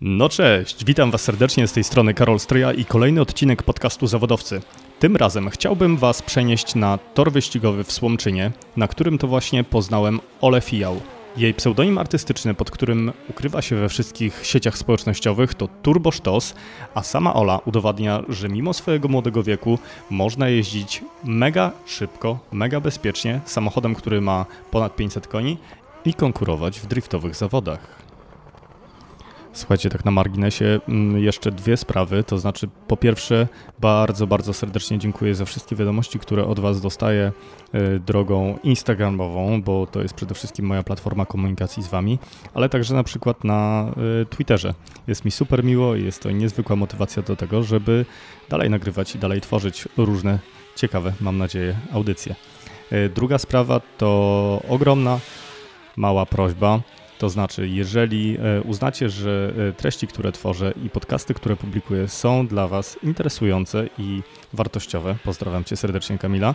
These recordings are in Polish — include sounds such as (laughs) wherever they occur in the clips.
No cześć, witam Was serdecznie z tej strony Karol Stryja i kolejny odcinek podcastu Zawodowcy. Tym razem chciałbym Was przenieść na tor wyścigowy w Słomczynie, na którym to właśnie poznałem Ole Fijał. Jej pseudonim artystyczny, pod którym ukrywa się we wszystkich sieciach społecznościowych, to Turbo Sztos, a sama Ola udowadnia, że mimo swojego młodego wieku można jeździć mega szybko, mega bezpiecznie samochodem, który ma ponad 500 koni i konkurować w driftowych zawodach. Słuchajcie, tak na marginesie mm, jeszcze dwie sprawy. To znaczy, po pierwsze, bardzo, bardzo serdecznie dziękuję za wszystkie wiadomości, które od Was dostaję y, drogą Instagramową, bo to jest przede wszystkim moja platforma komunikacji z Wami, ale także na przykład na y, Twitterze. Jest mi super miło i jest to niezwykła motywacja do tego, żeby dalej nagrywać i dalej tworzyć różne ciekawe, mam nadzieję, audycje. Y, druga sprawa to ogromna, mała prośba to znaczy, jeżeli e, uznacie, że e, treści, które tworzę i podcasty, które publikuję są dla Was interesujące i wartościowe, pozdrawiam Cię serdecznie Kamila,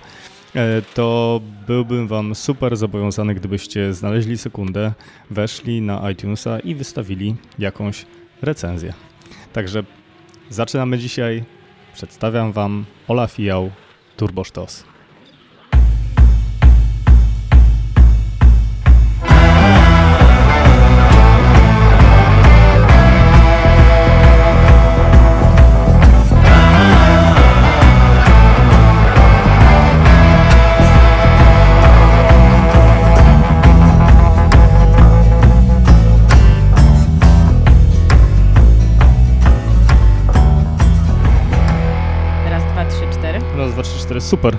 e, to byłbym Wam super zobowiązany, gdybyście znaleźli sekundę, weszli na iTunesa i wystawili jakąś recenzję. Także zaczynamy dzisiaj. Przedstawiam Wam Ola Fijał, Turbo Sztos. Super.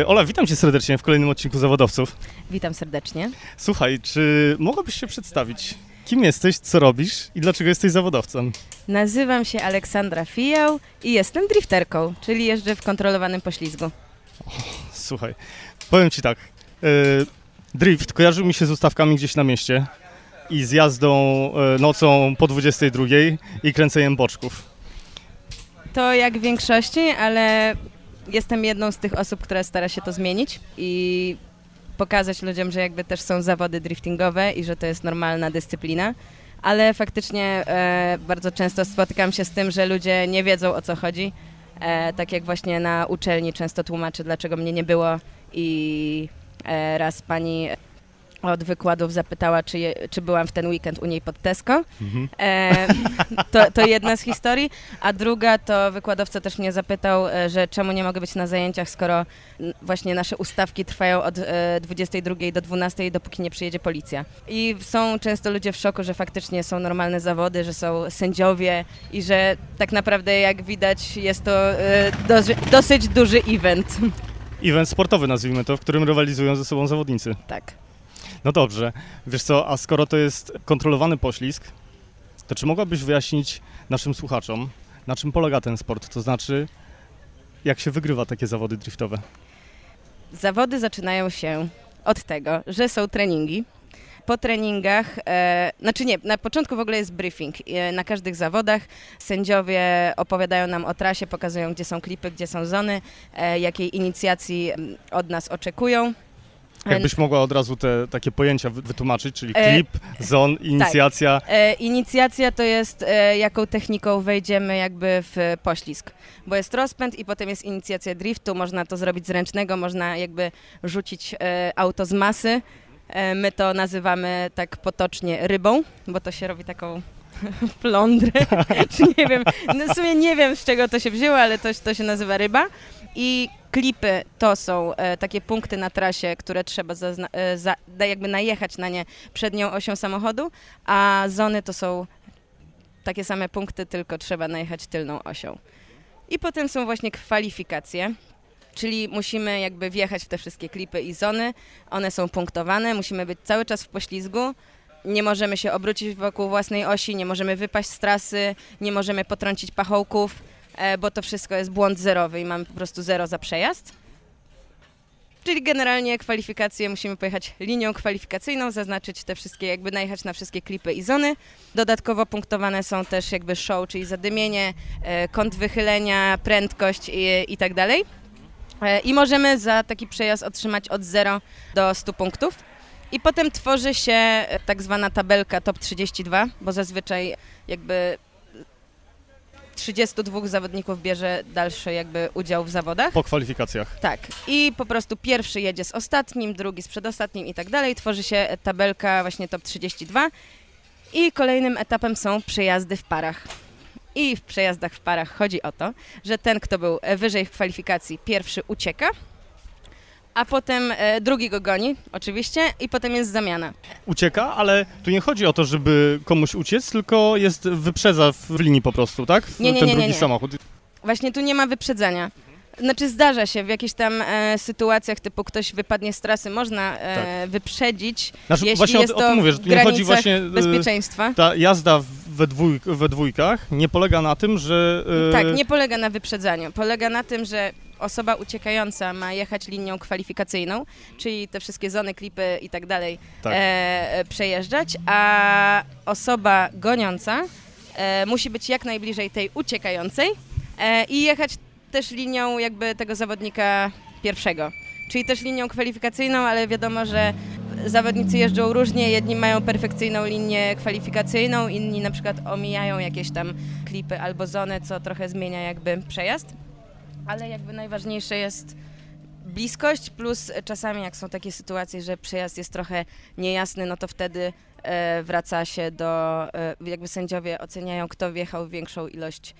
E, Ola, witam cię serdecznie w kolejnym odcinku Zawodowców. Witam serdecznie. Słuchaj, czy mogłabyś się przedstawić? Kim jesteś, co robisz i dlaczego jesteś zawodowcą? Nazywam się Aleksandra Fijał i jestem drifterką, czyli jeżdżę w kontrolowanym poślizgu. słuchaj, powiem ci tak. E, drift kojarzył mi się z ustawkami gdzieś na mieście i z jazdą e, nocą po 22 i kręceniem boczków. To jak w większości, ale jestem jedną z tych osób, która stara się to zmienić i pokazać ludziom, że jakby też są zawody driftingowe i że to jest normalna dyscyplina. Ale faktycznie e, bardzo często spotykam się z tym, że ludzie nie wiedzą o co chodzi. E, tak jak właśnie na uczelni często tłumaczę, dlaczego mnie nie było i e, raz pani od wykładów zapytała, czy, je, czy byłam w ten weekend u niej pod Tesco. Mhm. E, to, to jedna z historii. A druga to wykładowca też mnie zapytał, e, że czemu nie mogę być na zajęciach, skoro właśnie nasze ustawki trwają od e, 22 do 12, dopóki nie przyjedzie policja. I są często ludzie w szoku, że faktycznie są normalne zawody, że są sędziowie i że tak naprawdę, jak widać, jest to e, dosyć duży event. Event sportowy, nazwijmy to, w którym rywalizują ze sobą zawodnicy. Tak. No dobrze, wiesz co, a skoro to jest kontrolowany poślizg, to czy mogłabyś wyjaśnić naszym słuchaczom, na czym polega ten sport? To znaczy, jak się wygrywa takie zawody driftowe? Zawody zaczynają się od tego, że są treningi. Po treningach, e, znaczy nie, na początku w ogóle jest briefing. E, na każdych zawodach sędziowie opowiadają nam o trasie, pokazują, gdzie są klipy, gdzie są zony, e, jakiej inicjacji od nas oczekują. Jakbyś mogła od razu te takie pojęcia wytłumaczyć, czyli e, klip, zon, tak. inicjacja. Tak. E, inicjacja to jest e, jaką techniką wejdziemy jakby w poślizg, bo jest rozpęd i potem jest inicjacja driftu, można to zrobić z ręcznego, można jakby rzucić e, auto z masy. E, my to nazywamy tak potocznie rybą, bo to się robi taką (laughs) plądrę, (laughs) czy nie wiem, no w sumie nie wiem z czego to się wzięło, ale to, to się nazywa ryba. I klipy to są e, takie punkty na trasie, które trzeba e, za, jakby najechać na nie przednią osią samochodu, a zony to są takie same punkty, tylko trzeba najechać tylną osią. I potem są właśnie kwalifikacje, czyli musimy jakby wjechać w te wszystkie klipy i zony. One są punktowane, musimy być cały czas w poślizgu. Nie możemy się obrócić wokół własnej osi, nie możemy wypaść z trasy, nie możemy potrącić pachołków bo to wszystko jest błąd zerowy i mamy po prostu zero za przejazd. Czyli generalnie kwalifikacje musimy pojechać linią kwalifikacyjną, zaznaczyć te wszystkie, jakby najechać na wszystkie klipy i zony. Dodatkowo punktowane są też jakby show, czyli zadymienie, e, kąt wychylenia, prędkość i, i tak dalej. E, I możemy za taki przejazd otrzymać od 0 do 100 punktów. I potem tworzy się e, tak zwana tabelka top 32, bo zazwyczaj jakby 32 zawodników bierze dalszy jakby udział w zawodach. Po kwalifikacjach. Tak. I po prostu pierwszy jedzie z ostatnim, drugi z przedostatnim i tak dalej. Tworzy się tabelka właśnie top 32. I kolejnym etapem są przejazdy w parach. I w przejazdach w parach chodzi o to, że ten, kto był wyżej w kwalifikacji, pierwszy ucieka, a potem e, drugi go goni, oczywiście, i potem jest zamiana. Ucieka, ale tu nie chodzi o to, żeby komuś uciec, tylko jest wyprzedza w linii po prostu, tak? W- Nie, nie, Ten nie, nie, drugi nie. samochód. Właśnie tu nie ma wyprzedzania. Znaczy zdarza się w jakichś tam e, sytuacjach, typu ktoś wypadnie z trasy, można e, wyprzedzić, Znaczy, jeśli właśnie o, jest o to tym mówię, że tu nie chodzi granicach właśnie... y, bezpieczeństwa. Ta jazda w- we, dwój, we dwójkach nie polega na tym, że... y, Tak, nie polega na wyprzedzaniu. Polega na tym, że osoba uciekająca ma jechać linią kwalifikacyjną, czyli te wszystkie zony, klipy i tak dalej Tak. e, e, przejeżdżać, a osoba goniąca e, musi być jak najbliżej tej uciekającej e, i jechać też linią jakby tego zawodnika pierwszego. Czyli też linią kwalifikacyjną, ale wiadomo, że zawodnicy jeżdżą różnie. Jedni mają perfekcyjną linię kwalifikacyjną, inni na przykład omijają jakieś tam klipy albo zony, co trochę zmienia jakby przejazd. Ale jakby najważniejsze jest bliskość, plus czasami jak są takie sytuacje, że przejazd jest trochę niejasny, no to wtedy e, wraca się do, e, jakby sędziowie oceniają, kto wjechał większą ilość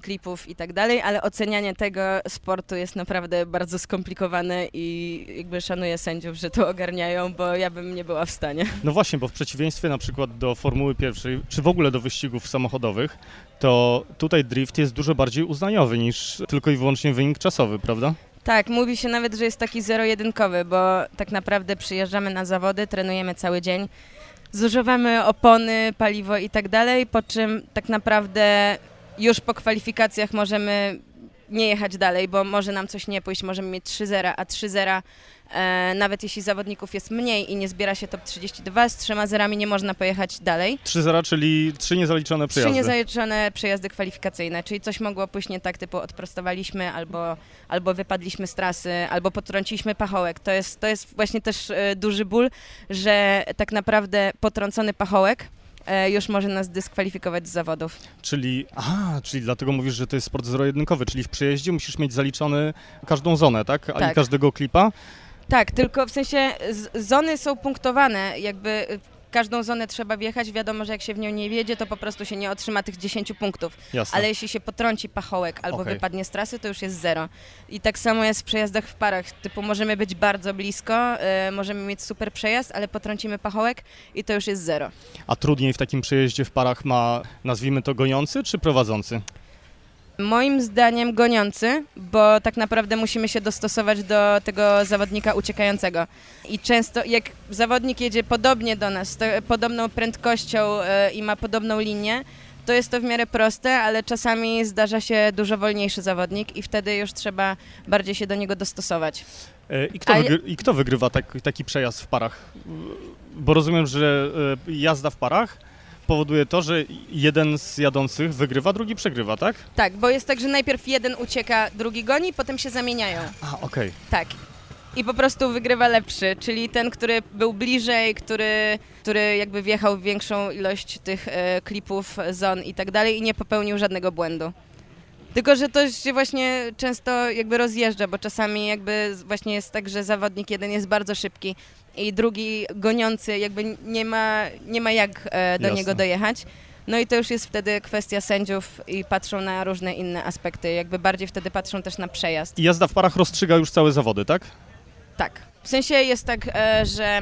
klipów i tak dalej, ale ocenianie tego sportu jest naprawdę bardzo skomplikowane i jakby szanuję sędziów, że to ogarniają, bo ja bym nie była w stanie. No właśnie, bo w przeciwieństwie na przykład do Formuły pierwszej, czy w ogóle do wyścigów samochodowych, to tutaj drift jest dużo bardziej uznaniowy niż tylko i wyłącznie wynik czasowy, prawda? Tak, mówi się nawet, że jest taki zero-jedynkowy, bo tak naprawdę przyjeżdżamy na zawody, trenujemy cały dzień, zużywamy opony, paliwo i tak dalej, po czym tak naprawdę już po kwalifikacjach możemy nie jechać dalej, bo może nam coś nie pójść, możemy mieć 3-0, a 3-0 e, nawet jeśli zawodników jest mniej i nie zbiera się top 32, z trzema zerami nie można pojechać dalej. 3-0, czyli trzy niezaliczone Trzy przejazdy. niezaliczone przejazdy kwalifikacyjne, czyli coś mogło pójść nie tak, typu odprostowaliśmy, albo, albo wypadliśmy z trasy, albo potrąciliśmy pachołek. To jest, to jest właśnie też e, duży ból, że tak naprawdę potrącony pachołek już może nas dyskwalifikować z zawodów. Czyli, a, czyli dlatego mówisz, że to jest sport zero-jedynkowy, czyli w przejeździe musisz mieć zaliczony każdą zonę, tak? A nie Tak. każdego klipa. Tak, tylko w sensie zony są punktowane, jakby każdą zonę trzeba wjechać, wiadomo, że jak się w nią nie wjedzie, to po prostu się nie otrzyma tych 10 punktów. Jasne. Ale jeśli się potrąci pachołek albo Okej. wypadnie z trasy, to już jest zero. I tak samo jest w przejazdach w parach. Typu możemy być bardzo blisko, e, możemy mieć super przejazd, ale potrącimy pachołek i to już jest zero. A trudniej w takim przejeździe w parach ma, nazwijmy to, goniący czy prowadzący? Moim zdaniem goniący, bo tak naprawdę musimy się dostosować do tego zawodnika uciekającego. I często jak zawodnik jedzie podobnie do nas, podobną prędkością e, i ma podobną linię, to jest to w miarę proste, ale czasami zdarza się dużo wolniejszy zawodnik i wtedy już trzeba bardziej się do niego dostosować. E, I kto, wygry, i kto wygrywa tak, taki przejazd w parach? Bo rozumiem, że e, jazda w parach powoduje to, że jeden z jadących wygrywa, drugi przegrywa, tak? Tak, bo jest tak, że najpierw jeden ucieka, drugi goni, potem się zamieniają. A, okej. Tak. I po prostu wygrywa lepszy, czyli ten, który był bliżej, który, który jakby wjechał w większą ilość tych e, klipów, zon i tak dalej i nie popełnił żadnego błędu. Tylko, że to się właśnie często jakby rozjeżdża, bo czasami jakby właśnie jest tak, że zawodnik jeden jest bardzo szybki i drugi goniący jakby nie ma, nie ma jak e, do Jasne. niego dojechać. No i to już jest wtedy kwestia sędziów i patrzą na różne inne aspekty, jakby bardziej wtedy patrzą też na przejazd. I jazda w parach rozstrzyga już całe zawody, tak? Tak. W sensie jest tak, e, że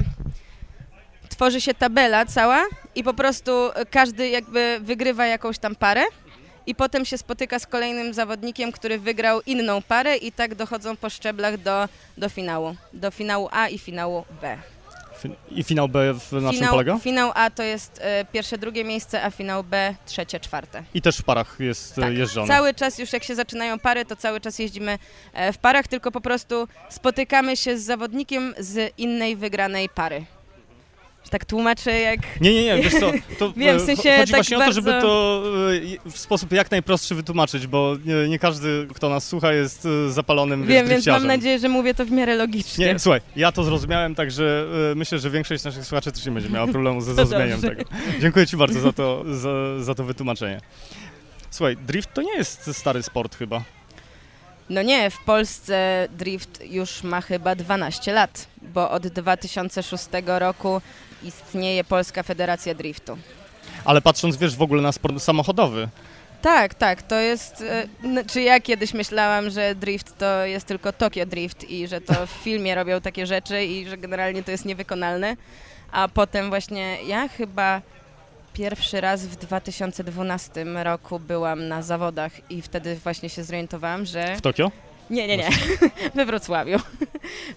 tworzy się tabela cała i po prostu każdy jakby wygrywa jakąś tam parę i potem się spotyka z kolejnym zawodnikiem, który wygrał inną parę i tak dochodzą po szczeblach do, do finału. Do finału A i finału B. I finał B w, finał, polega? finał A to jest e, pierwsze, drugie miejsce, a finał B trzecie, czwarte. I też w parach jest Tak. tak. jeżdżony. Cały czas już jak się zaczynają pary, to cały czas jeździmy e, w parach, tylko po prostu spotykamy się z zawodnikiem z innej wygranej pary. Tak tłumaczę jak... Nie, nie, nie, wiesz co, to (laughs) Wiem, w e, sensie chodzi tak właśnie o to, żeby bardzo- to e, w sposób jak najprostszy wytłumaczyć, bo nie, nie każdy, kto nas słucha, jest e, zapalonym Wiem, więc mam nadzieję, że mówię to w miarę logicznie. Nie, słuchaj, ja to zrozumiałem, także myślę, że większość naszych słuchaczy też nie będzie miała problemu ze (laughs) zrozumieniem tego. Dziękuję Ci bardzo za to, za, za to wytłumaczenie. Słuchaj, drift to nie jest stary sport chyba. No nie, w Polsce drift już ma chyba 12 lat, bo od 2006 roku istnieje Polska Federacja Driftu. Ale patrząc, wiesz, w ogóle na sport samochodowy, Tak, tak, to jest. e, Czy ja kiedyś myślałam, że drift to jest tylko Tokyo Drift i że to w (laughs) filmie robią takie rzeczy i że generalnie to jest niewykonalne. A potem właśnie ja chyba pierwszy raz w 2012 roku byłam na zawodach i wtedy właśnie się zorientowałam, że. w Tokio, Nie, nie, nie. (laughs) We Wrocławiu. (laughs)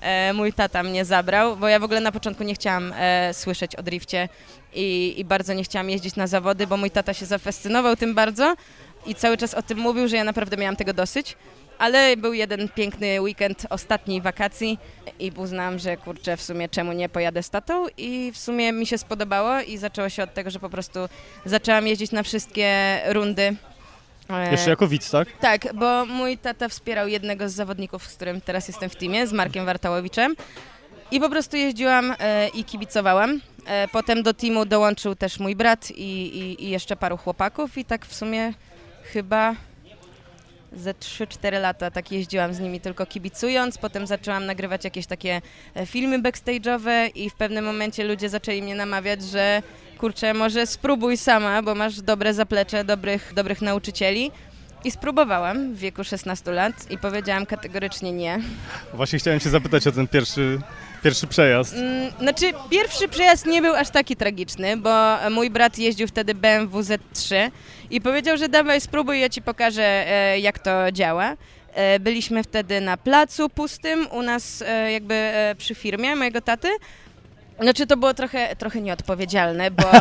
E, mój tata mnie zabrał, bo ja w ogóle na początku nie chciałam e, słyszeć o drifcie i, i bardzo nie chciałam jeździć na zawody, bo mój tata się zafascynował tym bardzo i cały czas o tym mówił, że ja naprawdę miałam tego dosyć. Ale był jeden piękny weekend ostatniej wakacji i uznałam, że kurczę, w sumie czemu nie pojadę z tatą i w sumie mi się spodobało i zaczęło się od tego, że po prostu zaczęłam jeździć na wszystkie rundy. E, jeszcze jako widz, tak? tak, bo mój tata wspierał jednego z zawodników, z którym teraz jestem w teamie, z Markiem Wartałowiczem. I po prostu jeździłam e, i kibicowałam. E, potem do teamu dołączył też mój brat i, i, i jeszcze paru chłopaków i tak w sumie chyba ze 3-4 lata tak jeździłam z nimi tylko kibicując. Potem zaczęłam nagrywać jakieś takie filmy backstage'owe i w pewnym momencie ludzie zaczęli mnie namawiać, że kurczę, może spróbuj sama, bo masz dobre zaplecze, dobrych, dobrych nauczycieli. I spróbowałam w wieku 16 lat i powiedziałam kategorycznie nie. Właśnie chciałem Cię zapytać o ten pierwszy, pierwszy przejazd. Mm, Znaczy, pierwszy przejazd nie był aż taki tragiczny, bo mój brat jeździł wtedy BMW Z3 i powiedział, że dawaj spróbuj, ja ci pokażę, e, jak to działa. E, Byliśmy wtedy na placu pustym u nas e, jakby przy firmie mojego taty. Znaczy to było trochę, trochę nieodpowiedzialne, bo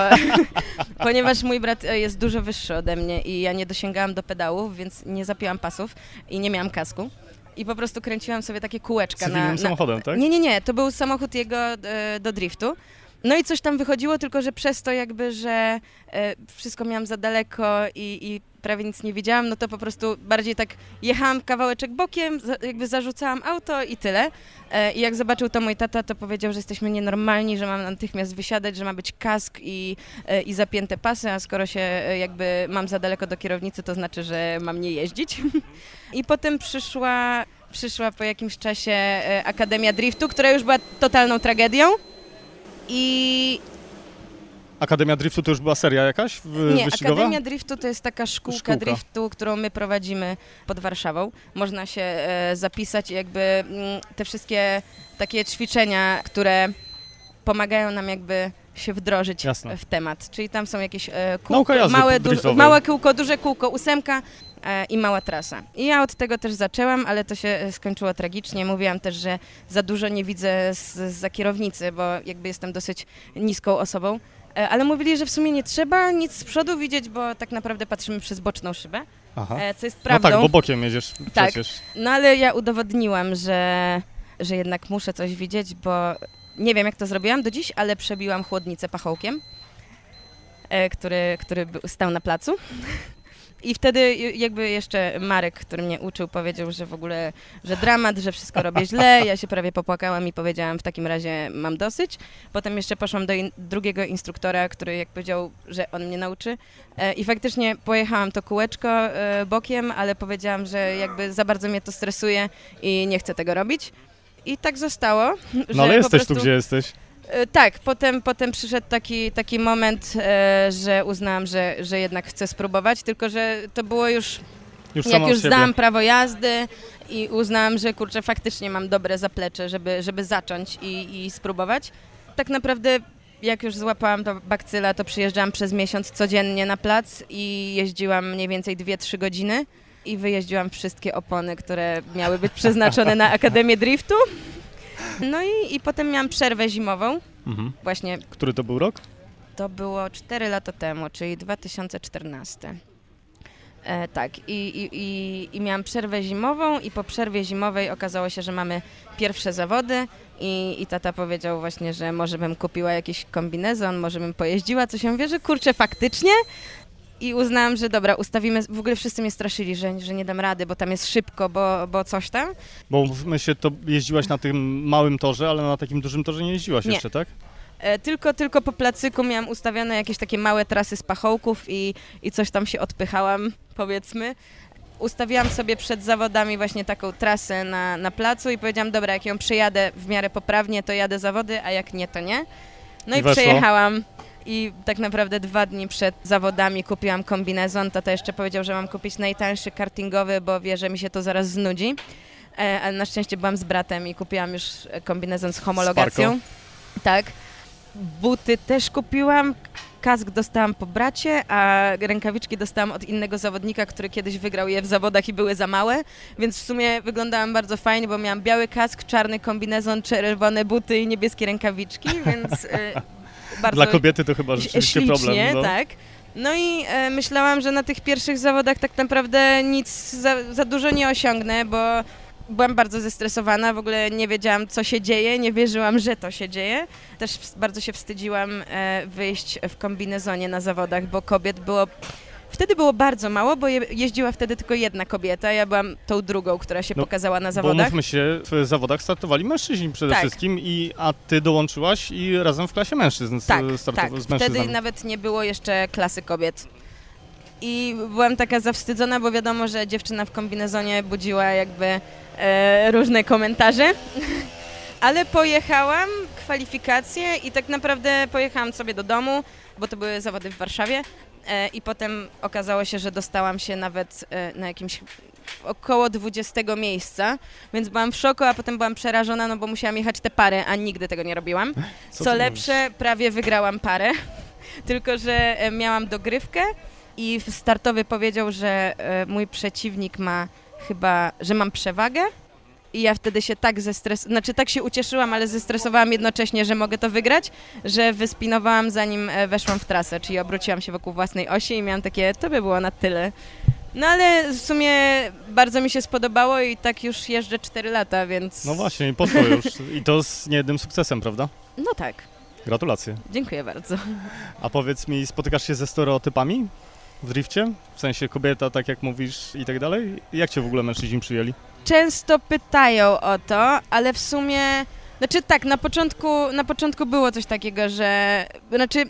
(laughs) ponieważ mój brat e, jest dużo wyższy ode mnie i ja nie dosięgałam do pedałów, więc nie zapiłam pasów i nie miałam kasku. I po prostu kręciłam sobie takie kółeczka na, Cywilnym na, samochodem, tak? nie, nie, nie, to był samochód jego e, do driftu. No i coś tam wychodziło, tylko że przez to jakby, że e, wszystko miałam za daleko i, i prawie nic nie widziałam, no to po prostu bardziej tak jechałam kawałeczek bokiem, jakby zarzucałam auto i tyle. E, I jak zobaczył to mój tata, to powiedział, że jesteśmy nienormalni, że mam natychmiast wysiadać, że ma być kask i, e, i zapięte pasy, a skoro się e, jakby mam za daleko do kierownicy, to znaczy, że mam nie jeździć. (laughs) I potem przyszła, przyszła po jakimś czasie Akademia Driftu, która już była totalną tragedią. I Akademia Driftu to już była seria jakaś w, nie, wyścigowa? Akademia Driftu to jest taka szkółka, Szkółka. driftu, którą my prowadzimy pod Warszawą. Można się e, zapisać i jakby mm, te wszystkie takie ćwiczenia, które pomagają nam jakby się wdrożyć Jasne. w temat. Czyli tam są jakieś e, kółko, małe, du- małe kółko, duże kółko, ósemka e, i mała trasa. I ja od tego też zaczęłam, ale to się e, skończyło tragicznie. Mówiłam też, że za dużo nie widzę z, za kierownicy, bo jakby jestem dosyć niską osobą. E, Ale mówili, że w sumie nie trzeba nic z przodu widzieć, bo tak naprawdę patrzymy przez boczną szybę, Aha. e, co jest No prawdą. tak, bo bokiem jedziesz Tak. przecież. No ale ja udowodniłam, że, że jednak muszę coś widzieć, bo nie wiem jak to zrobiłam do dziś, ale przebiłam chłodnicę pachołkiem, e, który, który stał na placu. I wtedy jakby jeszcze Marek, który mnie uczył, powiedział, że w ogóle, że dramat, że wszystko robię źle. Ja się prawie popłakałam i powiedziałam, w takim razie mam dosyć. Potem jeszcze poszłam do in- drugiego instruktora, który jak powiedział, że on mnie nauczy. E, I faktycznie pojechałam to kółeczko e, bokiem, ale powiedziałam, że jakby za bardzo mnie to stresuje i nie chcę tego robić. I tak zostało. No ale jesteś prostu- tu, gdzie jesteś. E, Tak, potem, potem przyszedł taki, taki moment, e, że uznałam, że, że jednak chcę spróbować, tylko że to było już, Już jak już zdałam prawo jazdy i uznałam, że kurczę, faktycznie mam dobre zaplecze, żeby, żeby zacząć i, i spróbować. Tak naprawdę jak już złapałam to bakcyla, to przyjeżdżałam przez miesiąc codziennie na plac i jeździłam mniej więcej 2-3 godziny i wyjeździłam wszystkie opony, które miały być przeznaczone na (laughs) Akademię Driftu. No i, i potem miałam przerwę zimową, Mhm. właśnie Który to był rok? to było 4 lata temu, czyli 2014. E, tak, i, i, i, i miałam przerwę zimową i po przerwie zimowej okazało się, że mamy pierwsze zawody I, I tata powiedział właśnie, że może bym kupiła jakiś kombinezon, może bym pojeździła, coś ja mówię, że kurczę, faktycznie? I uznałam, że dobra, ustawimy, w ogóle wszyscy mnie straszyli, że, że nie dam rady, bo tam jest szybko, bo, bo coś tam. Bo mówmy się, to jeździłaś na tym małym torze, ale na takim dużym torze nie jeździłaś Nie. jeszcze, tak? E, Tylko, tylko po placyku miałam ustawione jakieś takie małe trasy z pachołków i, i coś tam się odpychałam, powiedzmy. Ustawiłam sobie przed zawodami właśnie taką trasę na, na placu i powiedziałam, dobra, jak ją przejadę w miarę poprawnie, to jadę zawody, a jak nie, to nie. No I i, weszło? I tak naprawdę dwa dni przed zawodami kupiłam kombinezon. Tata jeszcze powiedział, że mam kupić najtańszy kartingowy, bo wie, że mi się to zaraz znudzi. Ale na szczęście byłam z bratem i kupiłam już kombinezon z homologacją. Tak. Buty też kupiłam. Kask dostałam po bracie, a rękawiczki dostałam od innego zawodnika, który kiedyś wygrał je w zawodach i były za małe, więc w sumie wyglądałam bardzo fajnie, bo miałam biały kask, czarny kombinezon, czerwone buty i niebieskie rękawiczki, więc e, bardzo Dla kobiety to chyba rzeczywiście ślicznie, problem. No. tak. No i e, myślałam, że na tych pierwszych zawodach tak naprawdę nic za, za dużo nie osiągnę, bo byłam bardzo zestresowana, w ogóle nie wiedziałam, co się dzieje, nie wierzyłam, że to się dzieje. Też bardzo się wstydziłam e, wyjść w kombinezonie na zawodach, bo kobiet było... Wtedy było bardzo mało, bo je, jeździła wtedy tylko jedna kobieta, ja byłam tą drugą, która się No, pokazała na Bo zawodach. mówmy się, w zawodach startowali mężczyźni przede Tak. wszystkim, i, a ty dołączyłaś i razem w klasie mężczyzn Tak, tak. z Wtedy mężczyznami. nawet nie było jeszcze klasy kobiet. I byłam taka zawstydzona, bo wiadomo, że dziewczyna w kombinezonie budziła jakby e, różne komentarze. (laughs) Ale pojechałam, kwalifikacje i tak naprawdę pojechałam sobie do domu, bo to były zawody w Warszawie. E, I potem okazało się, że dostałam się nawet e, na jakimś około 20 miejsca, więc byłam w szoku, a potem byłam przerażona, no bo musiałam jechać te pary, a nigdy tego nie robiłam. (laughs) Co Co, lepsze, prawie wygrałam parę, (laughs) tylko że e, miałam dogrywkę i startowy powiedział, że mój przeciwnik ma chyba, że mam przewagę. I ja wtedy się tak zestres... znaczy tak się ucieszyłam, ale zestresowałam jednocześnie, że mogę to wygrać, że wyspinowałam zanim e, weszłam w trasę, czyli obróciłam się wokół własnej osi i miałam takie, to by było na tyle. No ale w sumie bardzo mi się spodobało i tak już jeżdżę 4 lata, więc... No właśnie, i poszło już. I to z niejednym sukcesem, prawda? No tak, Gratulacje. dziękuję bardzo. A powiedz mi, spotykasz się ze stereotypami w drifcie? W sensie kobieta, tak jak mówisz i tak dalej? Jak cię w ogóle mężczyźni przyjęli? często pytają o to, ale w sumie, znaczy tak, na początku, na początku było coś takiego, że, znaczy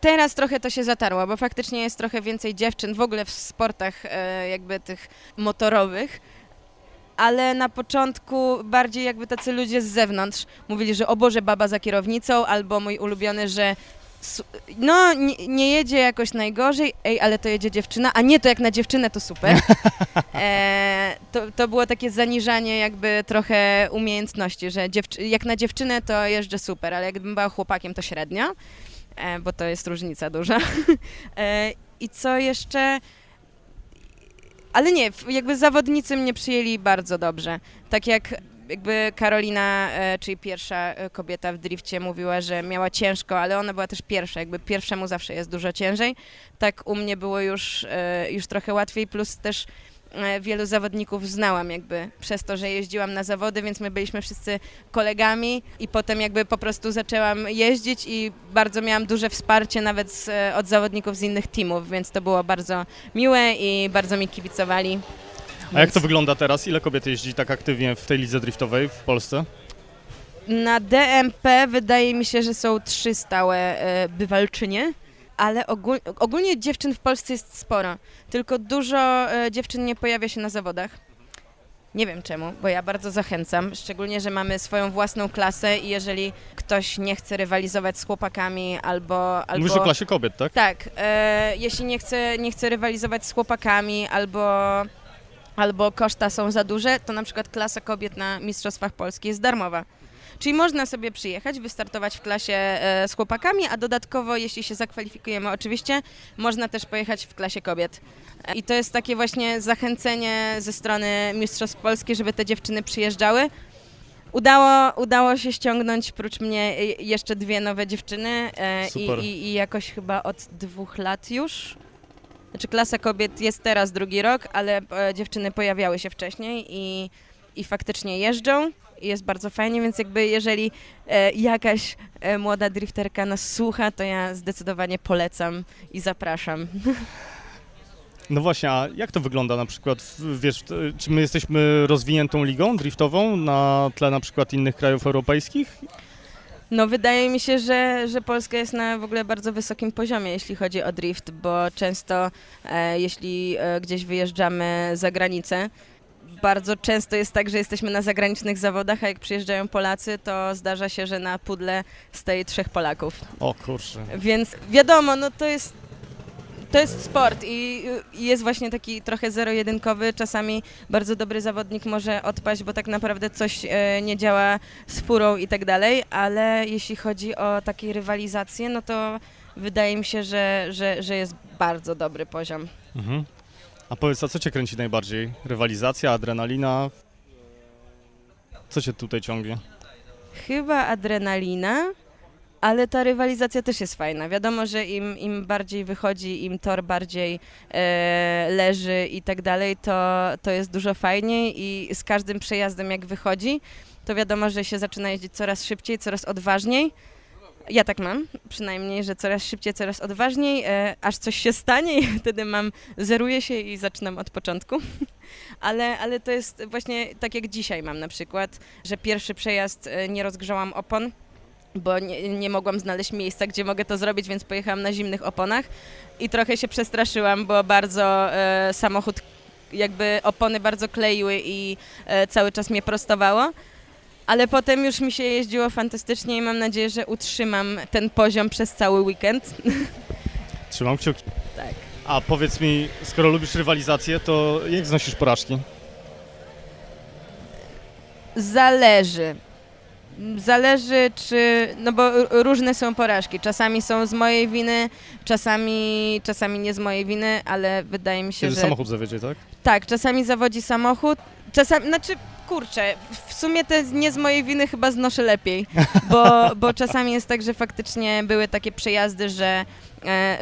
teraz trochę to się zatarło, bo faktycznie jest trochę więcej dziewczyn w ogóle w sportach e, jakby tych motorowych, ale na początku bardziej jakby tacy ludzie z zewnątrz mówili, że o Boże, baba za kierownicą, albo mój ulubiony, że no, nie, nie jedzie jakoś najgorzej, ej, ale to jedzie dziewczyna, a nie, to jak na dziewczynę to super. (laughs) E, to, to było takie zaniżanie jakby trochę umiejętności, że dziewczy- jak na dziewczynę to jeżdżę super, ale jakbym była chłopakiem to średnio, e, bo to jest różnica duża. (laughs) E, I co jeszcze? Ale nie, jakby zawodnicy mnie przyjęli bardzo dobrze. Tak jak jakby Karolina, e, czyli pierwsza e, kobieta w drifcie mówiła, że miała ciężko, ale ona była też pierwsza, jakby pierwszemu zawsze jest dużo ciężej. Tak u mnie było już, e, już trochę łatwiej, plus też wielu zawodników znałam jakby przez to, że jeździłam na zawody, więc my byliśmy wszyscy kolegami i potem jakby po prostu zaczęłam jeździć i bardzo miałam duże wsparcie nawet z, od zawodników z innych teamów, więc to było bardzo miłe i bardzo mi kibicowali. A jak to wygląda teraz? Ile kobiet jeździ tak aktywnie w tej lidze driftowej w Polsce? Na DMP wydaje mi się, że są trzy stałe e, bywalczynie, ale ogól, ogólnie dziewczyn w Polsce jest sporo, tylko dużo e, dziewczyn nie pojawia się na zawodach. Nie wiem czemu, bo ja bardzo zachęcam, szczególnie, że mamy swoją własną klasę i jeżeli ktoś nie chce rywalizować z chłopakami albo... albo... Mówisz o klasie kobiet, tak? Tak, e, jeśli nie chce, nie chce rywalizować z chłopakami albo, albo koszta są za duże, to na przykład klasa kobiet na Mistrzostwach Polski jest darmowa. Czyli można sobie przyjechać, wystartować w klasie e, z chłopakami, a dodatkowo, jeśli się zakwalifikujemy oczywiście, można też pojechać w klasie kobiet. I to jest takie właśnie zachęcenie ze strony Mistrzostw Polski, żeby te dziewczyny przyjeżdżały. Udało, udało się ściągnąć prócz mnie e, jeszcze dwie nowe dziewczyny e, i, i jakoś chyba od dwóch lat już. Znaczy klasa kobiet jest teraz drugi rok, ale e, dziewczyny pojawiały się wcześniej i, i faktycznie jeżdżą. jest bardzo fajnie, więc jakby jeżeli e, jakaś e, młoda drifterka nas słucha, to ja zdecydowanie polecam i zapraszam. (laughs) No właśnie, a jak to wygląda na przykład, wiesz, czy my jesteśmy rozwiniętą ligą driftową na tle na przykład innych krajów europejskich? No wydaje mi się, że, że Polska jest na w ogóle bardzo wysokim poziomie, jeśli chodzi o drift, bo często e, jeśli e, gdzieś wyjeżdżamy za granicę, bardzo często jest tak, że jesteśmy na zagranicznych zawodach, a jak przyjeżdżają Polacy, to zdarza się, że na pudle stoi trzech Polaków. O kurczę. Więc wiadomo, no to jest, to jest sport i, jest właśnie taki trochę zero-jedynkowy. Czasami bardzo dobry zawodnik może odpaść, bo tak naprawdę coś e, nie działa z furą i tak dalej, ale jeśli chodzi o takie rywalizacje, no to wydaje mi się, że, że, że jest bardzo dobry poziom. Mhm. A powiedz, a co cię kręci najbardziej? Rywalizacja, adrenalina? Co cię tutaj ciągnie? Chyba adrenalina, ale ta rywalizacja też jest fajna. Wiadomo, że im, im bardziej wychodzi, im tor bardziej e, leży i tak dalej, to, to jest dużo fajniej i z każdym przejazdem jak wychodzi, to wiadomo, że się zaczyna jeździć coraz szybciej, coraz odważniej. Ja tak mam, przynajmniej, że coraz szybciej, coraz odważniej, e, aż coś się stanie (laughs) i wtedy mam, zeruję się i zaczynam od początku. (laughs) ale, ale to jest właśnie tak jak dzisiaj mam na przykład, że pierwszy przejazd e, nie rozgrzałam opon, bo nie, nie mogłam znaleźć miejsca, gdzie mogę to zrobić, więc pojechałam na zimnych oponach i trochę się przestraszyłam, bo bardzo e, samochód, jakby opony bardzo kleiły i e, cały czas mnie prostowało. Ale potem już mi się jeździło fantastycznie i mam nadzieję, że utrzymam ten poziom przez cały weekend. (laughs) Trzymam kciuki. Tak. A powiedz mi, skoro lubisz rywalizację, to jak znosisz porażki? Zależy. Zależy, czy. No bo różne są porażki. Czasami są z mojej winy, czasami, czasami nie z mojej winy, ale wydaje mi się, Kiedy że. samochód zawiedzie, tak? Tak, czasami zawodzi samochód, czasami, znaczy, kurczę, w sumie te nie z mojej winy chyba znoszę lepiej, bo, bo czasami jest tak, że faktycznie były takie przejazdy, że,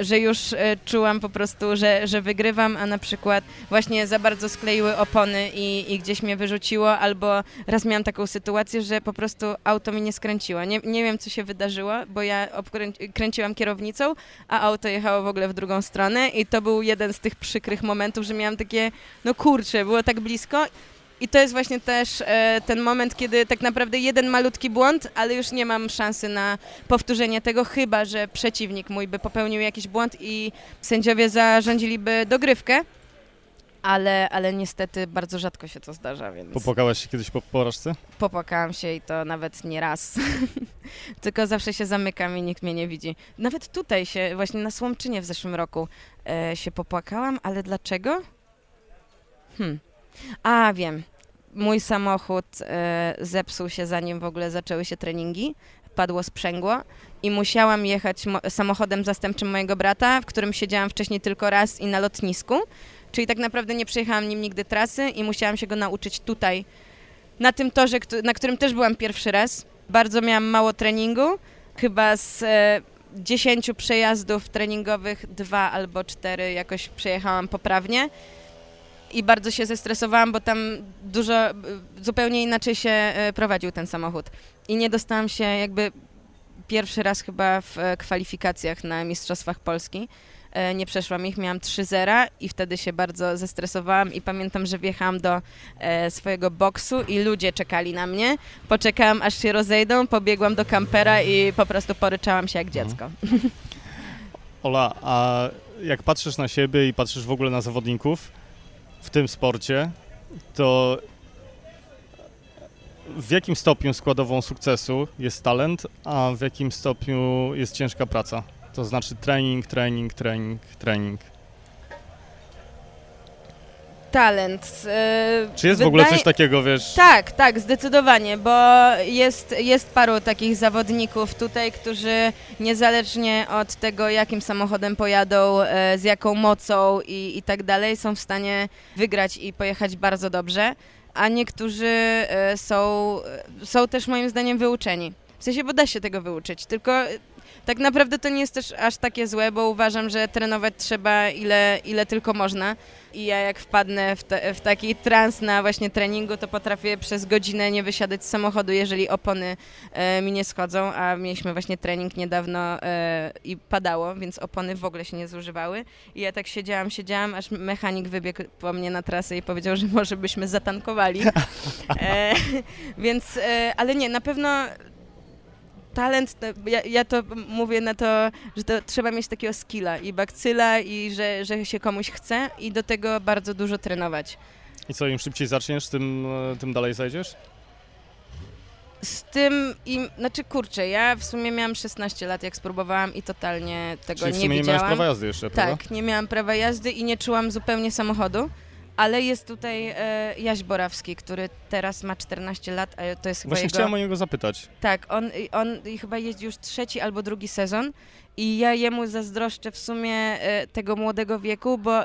że już e, czułam po prostu, że, że wygrywam, a na przykład właśnie za bardzo skleiły opony i, i gdzieś mnie wyrzuciło, albo raz miałam taką sytuację, że po prostu auto mi nie skręciło. Nie, nie wiem, co się wydarzyło, bo ja kręciłam kierownicą, a auto jechało w ogóle w drugą stronę i to był jeden z tych przykrych momentów, że miałam takie, no kurczę, było tak blisko. I to jest właśnie też e, ten moment, kiedy tak naprawdę jeden malutki błąd, ale już nie mam szansy na powtórzenie tego, chyba że przeciwnik mój by popełnił jakiś błąd i sędziowie zarządziliby dogrywkę. Ale, ale niestety bardzo rzadko się to zdarza, więc Popłakałaś się kiedyś po porażce? popłakałam się i to nawet nie raz. (laughs) Tylko zawsze się zamykam i nikt mnie nie widzi. Nawet tutaj się, właśnie na Słomczynie w zeszłym roku e, się popłakałam, ale dlaczego? Hmm. A, wiem. Mój samochód e, zepsuł się zanim w ogóle zaczęły się treningi. Padło sprzęgło i musiałam jechać mo- samochodem zastępczym mojego brata, w którym siedziałam wcześniej tylko raz i na lotnisku. Czyli tak naprawdę nie przejechałam nim nigdy trasy i musiałam się go nauczyć tutaj, na tym torze, na którym też byłam pierwszy raz. Bardzo miałam mało treningu. Chyba z e, 10 przejazdów treningowych dwa albo cztery jakoś przejechałam poprawnie. I bardzo się zestresowałam, bo tam dużo, zupełnie inaczej się e, prowadził ten samochód. I nie dostałam się jakby pierwszy raz chyba w e, kwalifikacjach na Mistrzostwach Polski. E, Nie przeszłam ich, miałam 3-0 i wtedy się bardzo zestresowałam i pamiętam, że wjechałam do e, swojego boksu i ludzie czekali na mnie. Poczekałam aż się rozejdą, pobiegłam do kampera i po prostu poryczałam się jak Mhm. dziecko. Ola, a jak patrzysz na siebie i patrzysz w ogóle na zawodników w tym sporcie, to w jakim stopniu składową sukcesu jest talent, a w jakim stopniu jest ciężka praca? To znaczy trening, trening, trening, trening. Talent. e, Czy jest w ogóle wydaje- coś takiego, wiesz? Tak, tak, zdecydowanie, bo jest, jest paru takich zawodników tutaj, którzy niezależnie od tego, jakim samochodem pojadą, e, z jaką mocą i, i tak dalej, są w stanie wygrać i pojechać bardzo dobrze, a niektórzy e, są, są też moim zdaniem wyuczeni. W sensie, bo da się tego wyuczyć, tylko e, tak naprawdę to nie jest też aż takie złe, bo uważam, że trenować trzeba ile, ile tylko można. I ja jak wpadnę w, te, w taki trans na właśnie treningu, to potrafię przez godzinę nie wysiadać z samochodu, jeżeli opony e, mi nie schodzą, a mieliśmy właśnie trening niedawno e, i padało, więc opony w ogóle się nie zużywały. I ja tak siedziałam, siedziałam, aż mechanik wybiegł po mnie na trasę i powiedział, że może byśmy zatankowali. (laughs) E, (laughs) więc, e, ale nie, na pewno talent, ja, ja, to mówię na to, że to trzeba mieć takiego skilla i bakcyla i że, że się komuś chce i do tego bardzo dużo trenować. I co, im szybciej zaczniesz, tym, e, tym dalej zajdziesz? Z tym, im, znaczy kurczę, ja w sumie miałam 16 lat, jak spróbowałam i totalnie tego Czyli w nie sumie nie widziałam. miałeś prawa jazdy jeszcze, prawda? tak, nie miałam prawa jazdy i nie czułam zupełnie samochodu. Ale jest tutaj e, Jaś Borawski, który teraz ma 14 lat, a to jest chyba Właśnie jego... chciałem o niego zapytać. Tak, on, on chyba jeździ już trzeci albo drugi sezon i ja jemu zazdroszczę w sumie e, tego młodego wieku, bo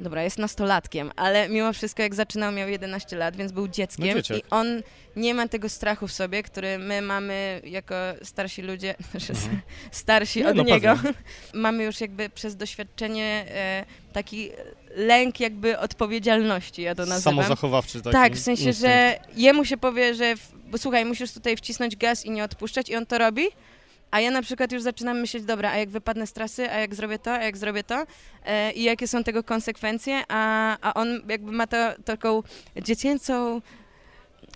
dobra, jest nastolatkiem, ale mimo wszystko jak zaczynał miał 11 lat, więc był dzieckiem No i on nie ma tego strachu w sobie, który my mamy jako starsi ludzie, (laughs) Mhm. starsi Nie, od no niego. pewnie. (laughs) mamy już jakby przez doświadczenie e, taki lęk jakby odpowiedzialności, ja to nazywam. Samozachowawczy taki Tak, w sensie, instynkt. że jemu się powie, że w, bo słuchaj, musisz tutaj wcisnąć gaz i nie odpuszczać i on to robi, a ja na przykład już zaczynam myśleć, dobra, a jak wypadnę z trasy, a jak zrobię to, a jak zrobię to e, i jakie są tego konsekwencje, a, a on jakby ma to, taką dziecięcą,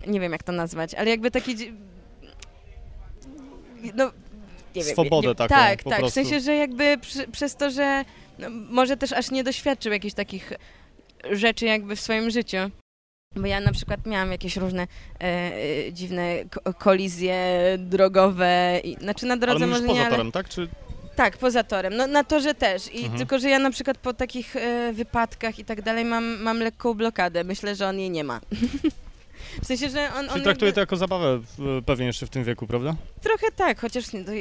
nie wiem jak to nazwać, ale jakby taki, no nie wiem. Swobodę nie, taką Tak, tak, w prostu. sensie, że jakby przy, przez to, że no, może też aż nie doświadczył jakichś takich rzeczy jakby w swoim życiu. Bo ja na przykład miałam jakieś różne e, e, dziwne ko- kolizje drogowe, i, znaczy na Ale drodze mówisz może poza nie, ale... torem, tak? Czy Tak, poza torem. No na torze też. I Mhm. tylko, że ja na przykład po takich e, wypadkach i tak dalej mam, mam lekką blokadę. Myślę, że on jej nie ma. (laughs) w sensie, że on... Czyli on traktuje jakby- to jako zabawę w- pewnie jeszcze w tym wieku, prawda? Trochę tak, chociaż e, e,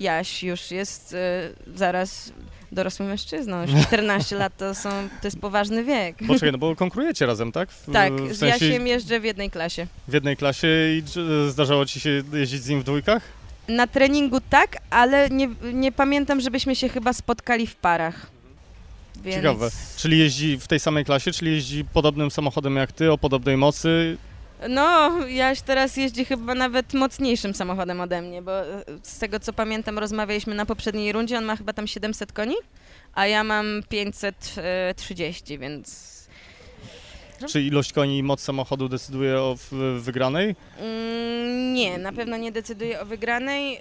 Jaś już jest e, zaraz dorosłym mężczyzną. Już 14 lat to, są, to jest poważny wiek. Poczekaj, no bo konkurujecie razem, tak? W, tak, w z sensie Jasiem jeżdżę w jednej klasie. w jednej klasie i zdarzało ci się jeździć z nim w dwójkach? Na treningu tak, ale nie, nie pamiętam, żebyśmy się chyba spotkali w parach. Więc... Ciekawe. Czyli jeździ w tej samej klasie, czyli jeździ podobnym samochodem jak ty, o podobnej mocy. No, Jaś teraz jeździ chyba nawet mocniejszym samochodem ode mnie, bo e, z tego co pamiętam rozmawialiśmy na poprzedniej rundzie, on ma chyba tam 700 koni, a ja mam 530, więc No. Czy ilość koni i moc samochodu decyduje o wygranej? mm, nie, na pewno nie decyduję o wygranej.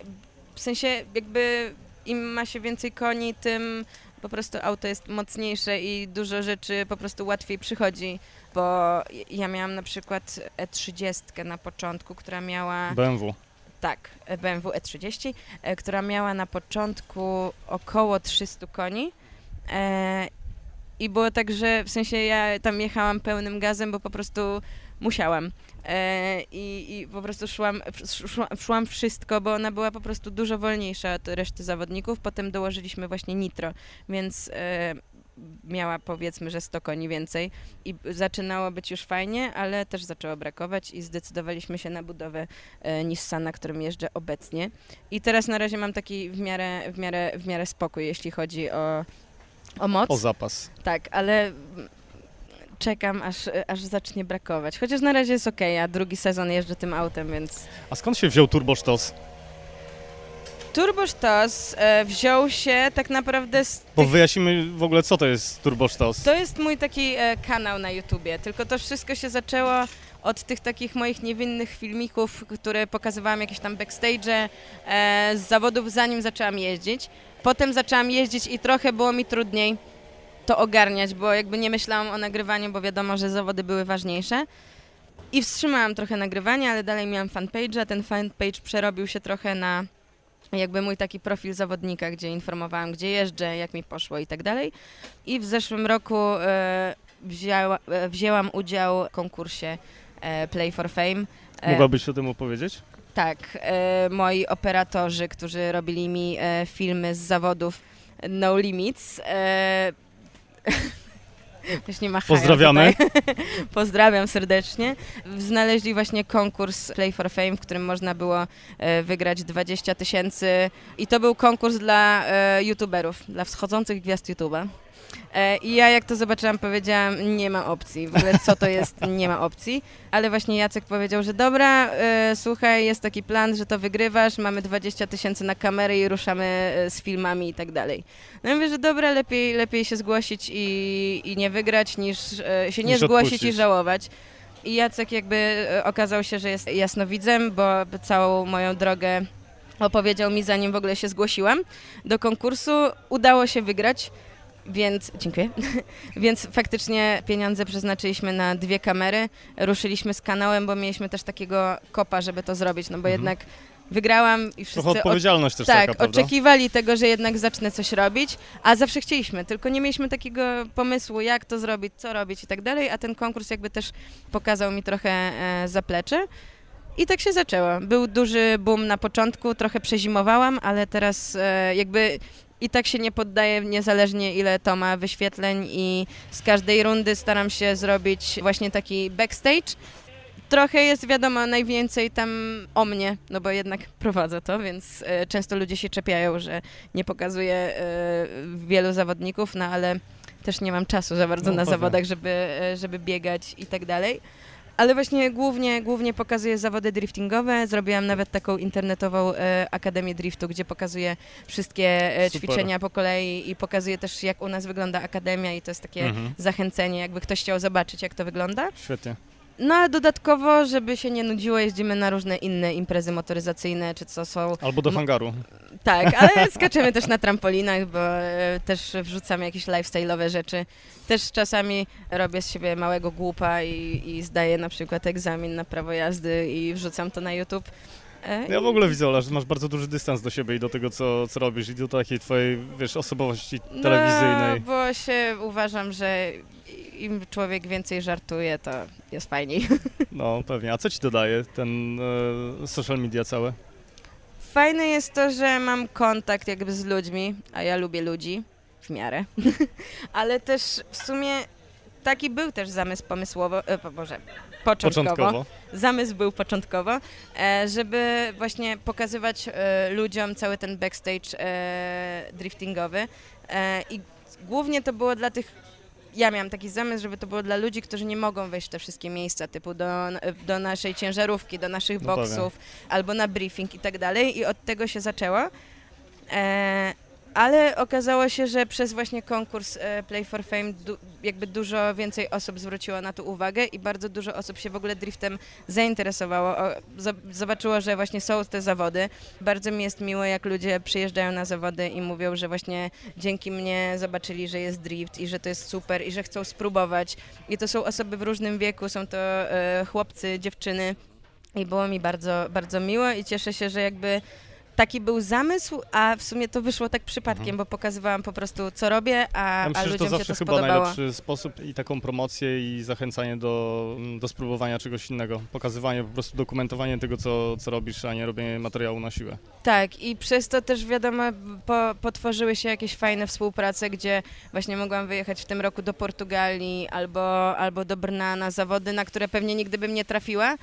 W sensie jakby im ma się więcej koni, tym po prostu auto jest mocniejsze i dużo rzeczy po prostu łatwiej przychodzi, bo ja miałam na przykład E30 na początku, która miała... BMW. Tak, BMW E30, e, która miała na początku około 300 koni. E, I było tak, że w sensie ja tam jechałam pełnym gazem, bo po prostu musiałam. E, i, I po prostu szłam, szłam, szłam wszystko, bo ona była po prostu dużo wolniejsza od reszty zawodników. Potem dołożyliśmy właśnie nitro, więc e, miała powiedzmy, że 100 koni więcej i zaczynało być już fajnie, ale też zaczęło brakować i zdecydowaliśmy się na budowę e, Nissana, którym jeżdżę obecnie. I teraz na razie mam taki w miarę, w miarę, w miarę spokój, jeśli chodzi o, o moc. O zapas. Tak, ale czekam, aż, aż zacznie brakować. Chociaż na razie jest okej, a drugi sezon jeżdżę tym autem, więc... A skąd się wziął turbosztos? Turbosztos e, wziął się tak naprawdę z Bo wyjaśnimy w ogóle, co to jest turbosztos. To jest mój taki e, kanał na YouTubie, tylko to wszystko się zaczęło od tych takich moich niewinnych filmików, które pokazywałam jakieś tam backstage e, z zawodów, zanim zaczęłam jeździć. Potem zaczęłam jeździć i trochę było mi trudniej to ogarniać, bo jakby nie myślałam o nagrywaniu, bo wiadomo, że zawody były ważniejsze. I wstrzymałam trochę nagrywanie, ale dalej miałam fanpage, a ten fanpage przerobił się trochę na jakby mój taki profil zawodnika, gdzie informowałam, gdzie jeżdżę, jak mi poszło i tak dalej. I w zeszłym roku e, wzięła, e, wzięłam udział w konkursie e, Play for Fame. E, Mogłabyś o tym opowiedzieć? tak, e, moi operatorzy, którzy robili mi e, filmy z zawodów No Limits. (laughs) Właśnie machają Pozdrawiamy. Tutaj. (laughs) Pozdrawiam serdecznie. Znaleźli właśnie konkurs Play for Fame, w którym można było e, wygrać 20 tysięcy i to był konkurs dla e, youtuberów, dla wschodzących gwiazd YouTube'a. E, I ja jak to zobaczyłam, powiedziałam, nie ma opcji. W ogóle co to jest, nie ma opcji. Ale właśnie Jacek powiedział, że dobra, e, słuchaj, jest taki plan, że to wygrywasz, mamy 20 tysięcy na kamerę i ruszamy e, z filmami i tak dalej. No ja mówię, że dobra, lepiej, lepiej się zgłosić i, i nie wygrać, niż e, się nie Niż zgłosić odpuścić. i żałować. I Jacek jakby okazał się, że jest jasnowidzem, bo całą moją drogę opowiedział mi, zanim w ogóle się zgłosiłam do konkursu. Udało się wygrać. Więc dziękuję. (laughs) Więc faktycznie pieniądze przeznaczyliśmy na dwie kamery. Ruszyliśmy z kanałem, bo mieliśmy też takiego kopa, żeby to zrobić, no bo Mhm. jednak wygrałam i wszyscy Trochę odpowiedzialność też tak, taka, oczekiwali tego, że jednak zacznę coś robić, a zawsze chcieliśmy, tylko nie mieliśmy takiego pomysłu, jak to zrobić, co robić i tak dalej, a ten konkurs jakby też pokazał mi trochę e, zaplecze. I tak się zaczęło. Był duży boom na początku, trochę przezimowałam, ale teraz e, jakby i tak się nie poddaję, niezależnie ile to ma wyświetleń i z każdej rundy staram się zrobić właśnie taki backstage. Trochę jest wiadomo najwięcej tam o mnie, no bo jednak prowadzę to, więc e, często ludzie się czepiają, że nie pokazuję e, wielu zawodników, no ale też nie mam czasu za bardzo No, na pewnie. zawodach, żeby, e, żeby biegać i tak dalej. Ale właśnie głównie, głównie pokazuję zawody driftingowe. Zrobiłam nawet taką internetową e, Akademię Driftu, gdzie pokazuję wszystkie e, Super. ćwiczenia po kolei i pokazuję też, jak u nas wygląda Akademia i to jest takie Mhm. zachęcenie, jakby ktoś chciał zobaczyć, jak to wygląda. Świetnie. No a dodatkowo, żeby się nie nudziło, jeździmy na różne inne imprezy motoryzacyjne, czy co są. Albo do hangaru. Tak, ale (laughs) skaczemy też na trampolinach, bo e, też wrzucamy jakieś lifestyle'owe rzeczy. Też czasami robię z siebie małego głupa i, i zdaję na przykład egzamin na prawo jazdy i wrzucam to na YouTube. E, Ja w ogóle widzę, Ola, że masz bardzo duży dystans do siebie i do tego, co, co robisz i do takiej twojej, wiesz, osobowości telewizyjnej. No, bo się uważam, że im człowiek więcej żartuje, to jest fajniej. (laughs) No, pewnie. A co ci dodaje ten e, social media całe? Fajne jest to, że mam kontakt jakby z ludźmi, a ja lubię ludzi w miarę, (laughs) ale też w sumie taki był też zamysł pomysłowo, e, Boże, początkowo. Początkowo. Zamysł był początkowo, e, żeby właśnie pokazywać e, ludziom cały ten backstage e, driftingowy e, i głównie to było dla tych ja miałam taki zamysł, żeby to było dla ludzi, którzy nie mogą wejść w te wszystkie miejsca, typu do, do naszej ciężarówki, do naszych No boksów, albo na briefing i tak dalej. I od tego się zaczęło. E, ale okazało się, że przez właśnie konkurs e, Play for Fame du, jakby dużo więcej osób zwróciło na to uwagę i bardzo dużo osób się w ogóle driftem zainteresowało. Zobaczyło, że właśnie są te zawody. Bardzo mi jest miło, jak ludzie przyjeżdżają na zawody i mówią, że właśnie dzięki mnie zobaczyli, że jest drift i że to jest super i że chcą spróbować. I to są osoby w różnym wieku, są to e, chłopcy, dziewczyny. I było mi bardzo, bardzo miło i cieszę się, że jakby taki był zamysł, a w sumie to wyszło tak przypadkiem, Mhm. bo pokazywałam po prostu, co robię, a, Ja a myślę, że ludziom to się zawsze to chyba spodobało. najlepszy sposób i taką promocję i zachęcanie do, do spróbowania czegoś innego. Pokazywanie, po prostu dokumentowanie tego, co, co robisz, a nie robienie materiału na siłę. Tak, i przez to też wiadomo, po, potworzyły się jakieś fajne współprace, gdzie właśnie mogłam wyjechać w tym roku do Portugalii albo, albo do Brna na zawody, na które pewnie nigdy bym nie trafiła.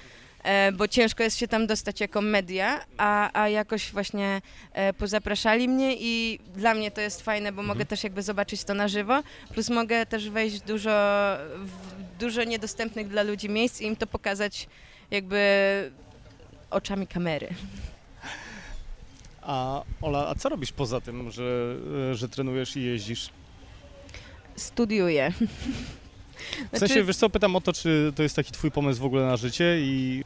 E, Bo ciężko jest się tam dostać jako media, a, a jakoś właśnie e, pozapraszali mnie i dla mnie to jest fajne, bo Mhm. mogę też jakby zobaczyć to na żywo, plus mogę też wejść w dużo, w dużo niedostępnych dla ludzi miejsc i im to pokazać jakby oczami kamery. A Ola, a co robisz poza tym, że, e, że trenujesz i jeździsz? Studiuję. W sensie, wiesz co, pytam o to, czy to jest taki twój pomysł w ogóle na życie i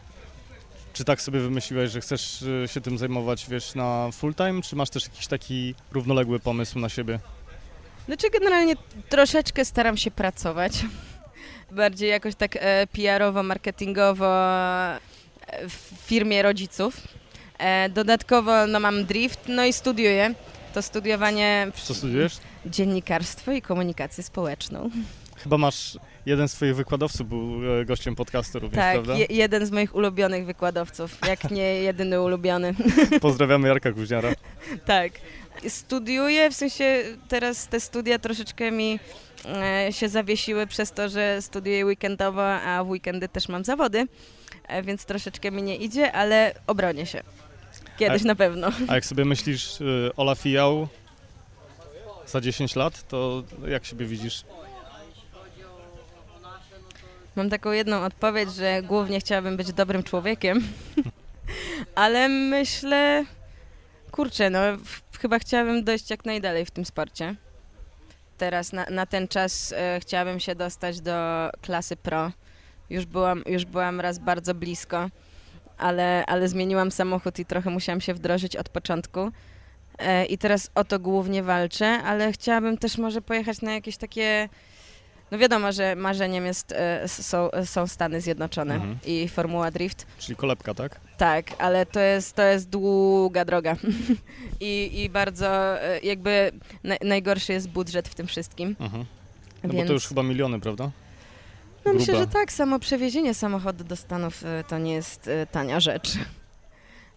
czy tak sobie wymyśliłeś, że chcesz e, się tym zajmować, wiesz, na full time, czy masz też jakiś taki równoległy pomysł na siebie? Znaczy generalnie troszeczkę staram się pracować. (laughs) Bardziej jakoś tak e, PR-owo, marketingowo e, w firmie rodziców. E, dodatkowo no, mam drift, no i studiuję. To studiowanie Co studiujesz? dziennikarstwo i komunikację społeczną. (laughs) Chyba masz, jeden z twoich wykładowców był e, gościem podcastu również, tak, prawda? je, jeden z moich ulubionych wykładowców, jak (laughs) nie jedyny ulubiony. (laughs) Pozdrawiamy Jarka Kuźniara. Tak. Studiuję, w sensie teraz te studia troszeczkę mi e, się zawiesiły przez to, że studiuję weekendowo, a w weekendy też mam zawody, e, więc troszeczkę mi nie idzie, ale obronię się. Kiedyś A- na pewno. A jak sobie myślisz, Ola Fijał za 10 lat, to jak siebie widzisz? Mam taką jedną odpowiedź, że głównie chciałabym być dobrym człowiekiem, (laughs) ale myślę, kurczę, no chyba chciałabym dojść jak najdalej w tym sporcie. Teraz na, na ten czas e, chciałabym się dostać do klasy pro. Już byłam, już byłam raz bardzo blisko, ale, ale zmieniłam samochód i trochę musiałam się wdrożyć od początku. E, I teraz o to głównie walczę, ale chciałabym też może pojechać na jakieś takie no wiadomo, że marzeniem jest, e, są, są Stany Zjednoczone Mhm. i Formuła Drift. Czyli kolebka, tak? Tak, ale to jest, to jest długa droga (laughs) I, i bardzo e, jakby na, najgorszy jest budżet w tym wszystkim. Mhm. No Więc- bo to już chyba miliony, prawda? No myślę, że tak, samo przewiezienie samochodu do Stanów e, to nie jest tania rzecz.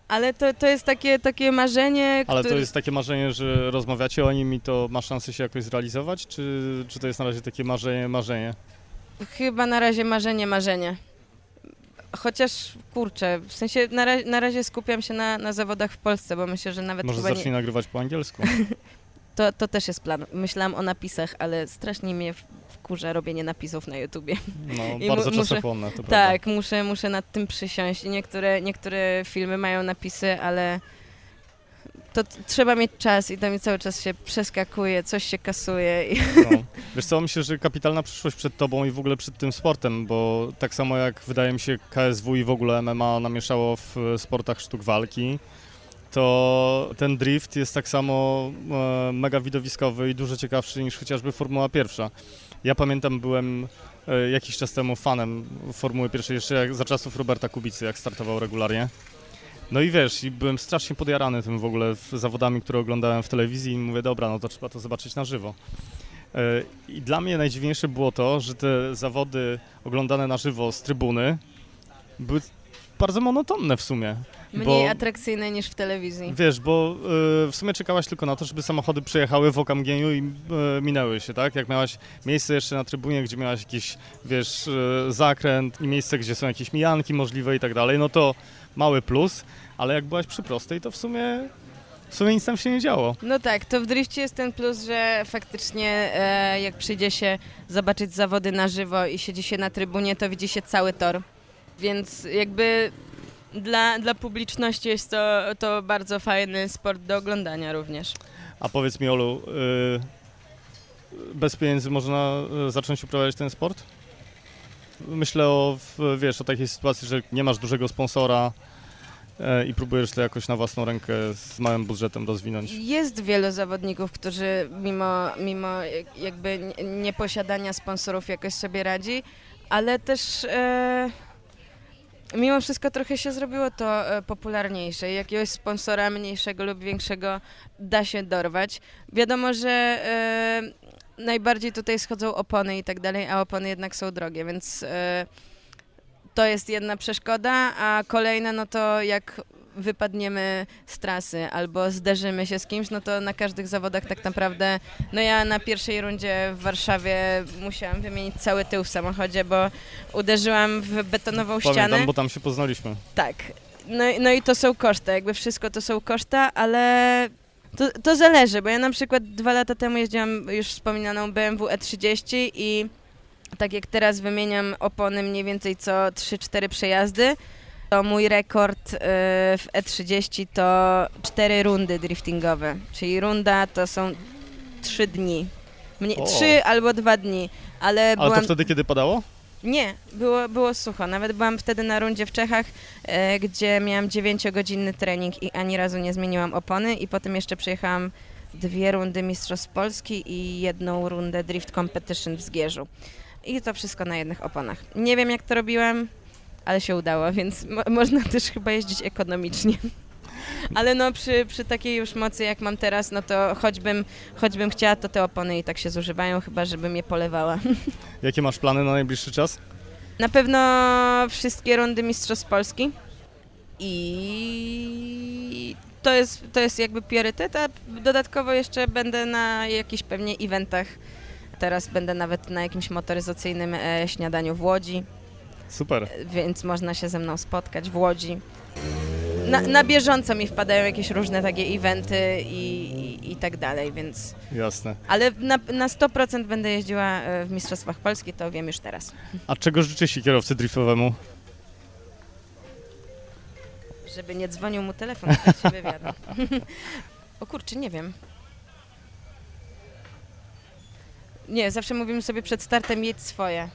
Ale to, to jest takie, takie marzenie, Ale to jest takie marzenie, że rozmawiacie o nim i to ma szansę się jakoś zrealizować? Czy, czy to jest na razie takie marzenie, marzenie? Chyba na razie marzenie, marzenie. Chociaż, kurczę, w sensie na, ra- na razie skupiam się na, na zawodach w Polsce, bo myślę, że nawet Może chyba nie, zacznij nagrywać po angielsku. (laughs) To, to też jest plan. Myślałam o napisach, ale strasznie mnie wkurza robienie napisów na YouTubie. No, I bardzo mu- czasochłonne, to prawda. Tak, muszę, muszę nad tym przysiąść. I Niektóre, niektóre filmy mają napisy, ale to trzeba mieć czas i to mi cały czas się przeskakuje, coś się kasuje. I... No. (laughs) Wiesz co, myślę, że kapitalna przyszłość przed tobą i w ogóle przed tym sportem, bo tak samo jak wydaje mi się KSW i w ogóle MMA namieszało w e, sportach sztuk walki, to ten drift jest tak samo e, mega widowiskowy i dużo ciekawszy niż chociażby Formuła Pierwsza. Ja pamiętam, byłem e, jakiś czas temu fanem Formuły Pierwszej, jeszcze jak, za czasów Roberta Kubicy, jak startował regularnie. No i wiesz, i byłem strasznie podjarany tym w ogóle zawodami, które oglądałem w telewizji i mówię, dobra, no to trzeba to zobaczyć na żywo. E, I dla mnie najdziwniejsze było to, że te zawody oglądane na żywo z trybuny były bardzo monotonne w sumie. Mniej Bo- atrakcyjne niż w telewizji. Wiesz, bo y, w sumie czekałaś tylko na to, żeby samochody przyjechały w okamgnieniu i y, minęły się, tak? Jak miałaś miejsce jeszcze na trybunie, gdzie miałaś jakiś, wiesz, y, zakręt i miejsce, gdzie są jakieś mijanki możliwe i tak dalej, no to mały plus, ale jak byłaś przy prostej, to w sumie, w sumie nic tam się nie działo. No tak, to w drifcie jest ten plus, że faktycznie e, jak przyjdzie się zobaczyć zawody na żywo i siedzi się na trybunie, to widzi się cały tor. Więc jakby dla, dla publiczności jest to, to bardzo fajny sport do oglądania również. A powiedz mi, Olu, y, bez pieniędzy można y, zacząć uprawiać ten sport? Myślę o, wiesz, o takiej sytuacji, że nie masz dużego sponsora e, i próbujesz to jakoś na własną rękę z małym budżetem rozwinąć. Jest wielu zawodników, którzy mimo, mimo jak- jakby nie- nieposiadania sponsorów jakoś sobie radzi, ale też e, mimo wszystko trochę się zrobiło to e, popularniejsze. Jakiegoś sponsora mniejszego lub większego da się dorwać. Wiadomo, że e, najbardziej tutaj schodzą opony i tak dalej, a opony jednak są drogie, więc e, to jest jedna przeszkoda, a kolejna no to jak wypadniemy z trasy albo zderzymy się z kimś, no to na każdych zawodach tak naprawdę, no ja na pierwszej rundzie w Warszawie musiałam wymienić cały tył w samochodzie, bo uderzyłam w betonową ścianę. Pamiętam, bo tam się poznaliśmy. Tak. No, i- no i to są koszta, jakby wszystko to są koszta, ale to, to zależy, bo ja na przykład dwa lata temu jeździłam już wspominaną BMW E30 i tak jak teraz wymieniam opony mniej więcej co 3-4 przejazdy, to mój rekord y, w E30 to 4 rundy driftingowe, czyli runda to są 3 dni. Mnie, O. 3 albo 2 dni, ale, Ale byłam... to wtedy, kiedy padało? Nie, było, było sucho. Nawet byłam wtedy na rundzie w Czechach, e, gdzie miałam 9-godzinny trening i ani razu nie zmieniłam opony i potem jeszcze przejechałam dwie rundy Mistrzostw Polski i jedną rundę Drift Competition w Zgierzu. I to wszystko na jednych oponach. Nie wiem jak to robiłam, ale się udało, więc mo- można też chyba jeździć ekonomicznie. (laughs) Ale no przy, przy takiej już mocy jak mam teraz, no to choćbym, choćbym chciała, to te opony i tak się zużywają, chyba żebym je polewała. (laughs) Jakie masz plany na najbliższy czas? Na pewno wszystkie rundy Mistrzostw Polski i to jest, to jest jakby priorytet, a dodatkowo jeszcze będę na jakichś pewnie eventach. Teraz będę nawet na jakimś motoryzacyjnym e, śniadaniu w Łodzi, Super. więc można się ze mną spotkać w Łodzi. Na, na bieżąco mi wpadają jakieś różne takie eventy i, i, i tak dalej, więc... Jasne. Ale na, na 100% będę jeździła e, w Mistrzostwach Polski, to wiem już teraz. A czego życzy się kierowcy driftowemu? Żeby nie dzwonił mu telefon w trakcie wywiadu. (laughs) o kurczę, nie wiem. Nie, zawsze mówimy sobie przed startem jedź swoje.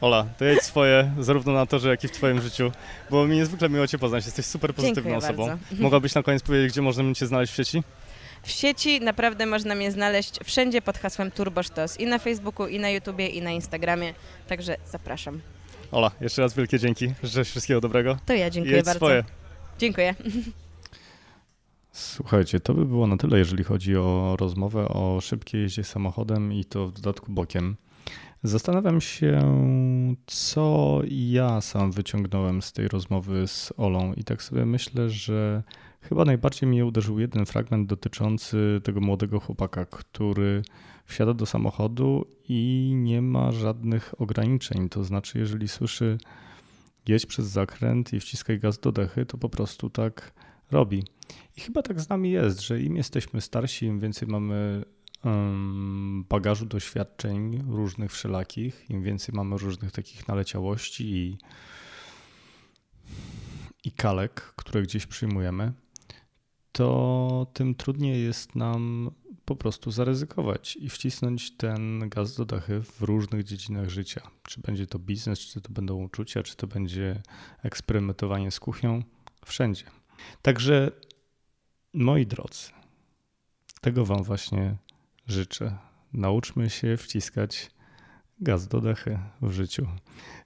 Ola, to jedź swoje, zarówno na torze, jak i w twoim życiu. Było mi niezwykle miło cię poznać, jesteś super pozytywną Dziękuję osobą. bardzo. Mogłabyś na koniec powiedzieć, gdzie możemy cię znaleźć w sieci? W sieci naprawdę można mnie znaleźć wszędzie pod hasłem Turbosztos. I na Facebooku, i na YouTubie, i na Instagramie. Także zapraszam. Ola, jeszcze raz wielkie dzięki. Życzę wszystkiego dobrego. To ja dziękuję jedź bardzo. swoje. Dziękuję. Słuchajcie, to by było na tyle, jeżeli chodzi o rozmowę o szybkiej jeździe samochodem i to w dodatku bokiem. Zastanawiam się, co ja sam wyciągnąłem z tej rozmowy z Olą, i tak sobie myślę, że chyba najbardziej mnie uderzył jeden fragment dotyczący tego młodego chłopaka, który wsiada do samochodu i nie ma żadnych ograniczeń. To znaczy, jeżeli słyszy jedź przez zakręt i wciskaj gaz do dechy, to po prostu tak robi. I chyba tak z nami jest, że im jesteśmy starsi, im więcej mamy bagażu doświadczeń różnych wszelakich, im więcej mamy różnych takich naleciałości i, i kalek, które gdzieś przyjmujemy, to tym trudniej jest nam po prostu zaryzykować i wcisnąć ten gaz do dachy w różnych dziedzinach życia. Czy będzie to biznes, czy to będą uczucia, czy to będzie eksperymentowanie z kuchnią, wszędzie. Także moi drodzy, tego Wam właśnie życzę. Nauczmy się wciskać gaz do dechy w życiu.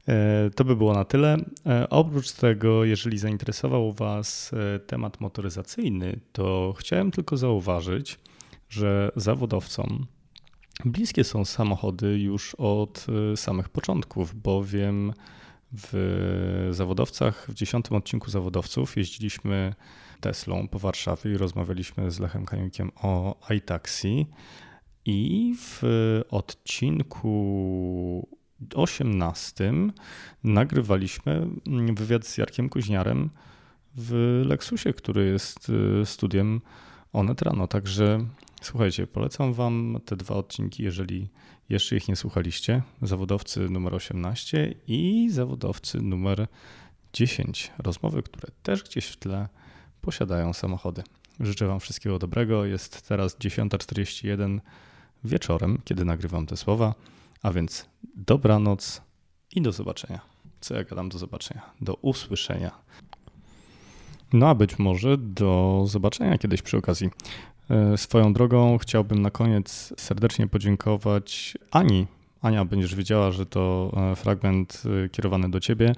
E, To by było na tyle. E, Oprócz tego, jeżeli zainteresował Was e, temat motoryzacyjny, to chciałem tylko zauważyć, że zawodowcom bliskie są samochody już od samych początków, bowiem w zawodowcach, w dziesiątym odcinku zawodowców jeździliśmy Teslą po Warszawie i rozmawialiśmy z Lechem Kaniukiem o iTaxi. I w odcinku 18 nagrywaliśmy wywiad z Jarkiem Kuźniarem w Lexusie, który jest y, studiem Onet Rano. Także słuchajcie, polecam Wam te dwa odcinki, jeżeli jeszcze ich nie słuchaliście. Zawodowcy numer 18 i zawodowcy numer 10. Rozmowy, które też gdzieś w tle posiadają samochody. Życzę Wam wszystkiego dobrego. Jest teraz 10.41 wieczorem, kiedy nagrywam te słowa, a więc dobranoc i do zobaczenia. Co ja gadam do zobaczenia? Do usłyszenia. No a być może do zobaczenia kiedyś przy okazji. E, Swoją drogą chciałbym na koniec serdecznie podziękować Ani. Ania, będziesz wiedziała, że to e, fragment e, kierowany do ciebie,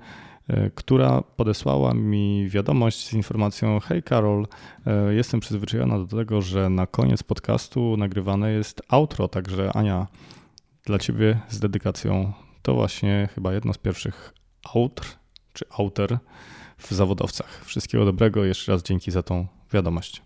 która podesłała mi wiadomość z informacją: Hej Karol, jestem przyzwyczajona do tego, że na koniec podcastu nagrywane jest outro, także Ania, dla ciebie z dedykacją to właśnie chyba jedno z pierwszych outr czy outer w zawodowcach. Wszystkiego dobrego, jeszcze raz dzięki za tą wiadomość.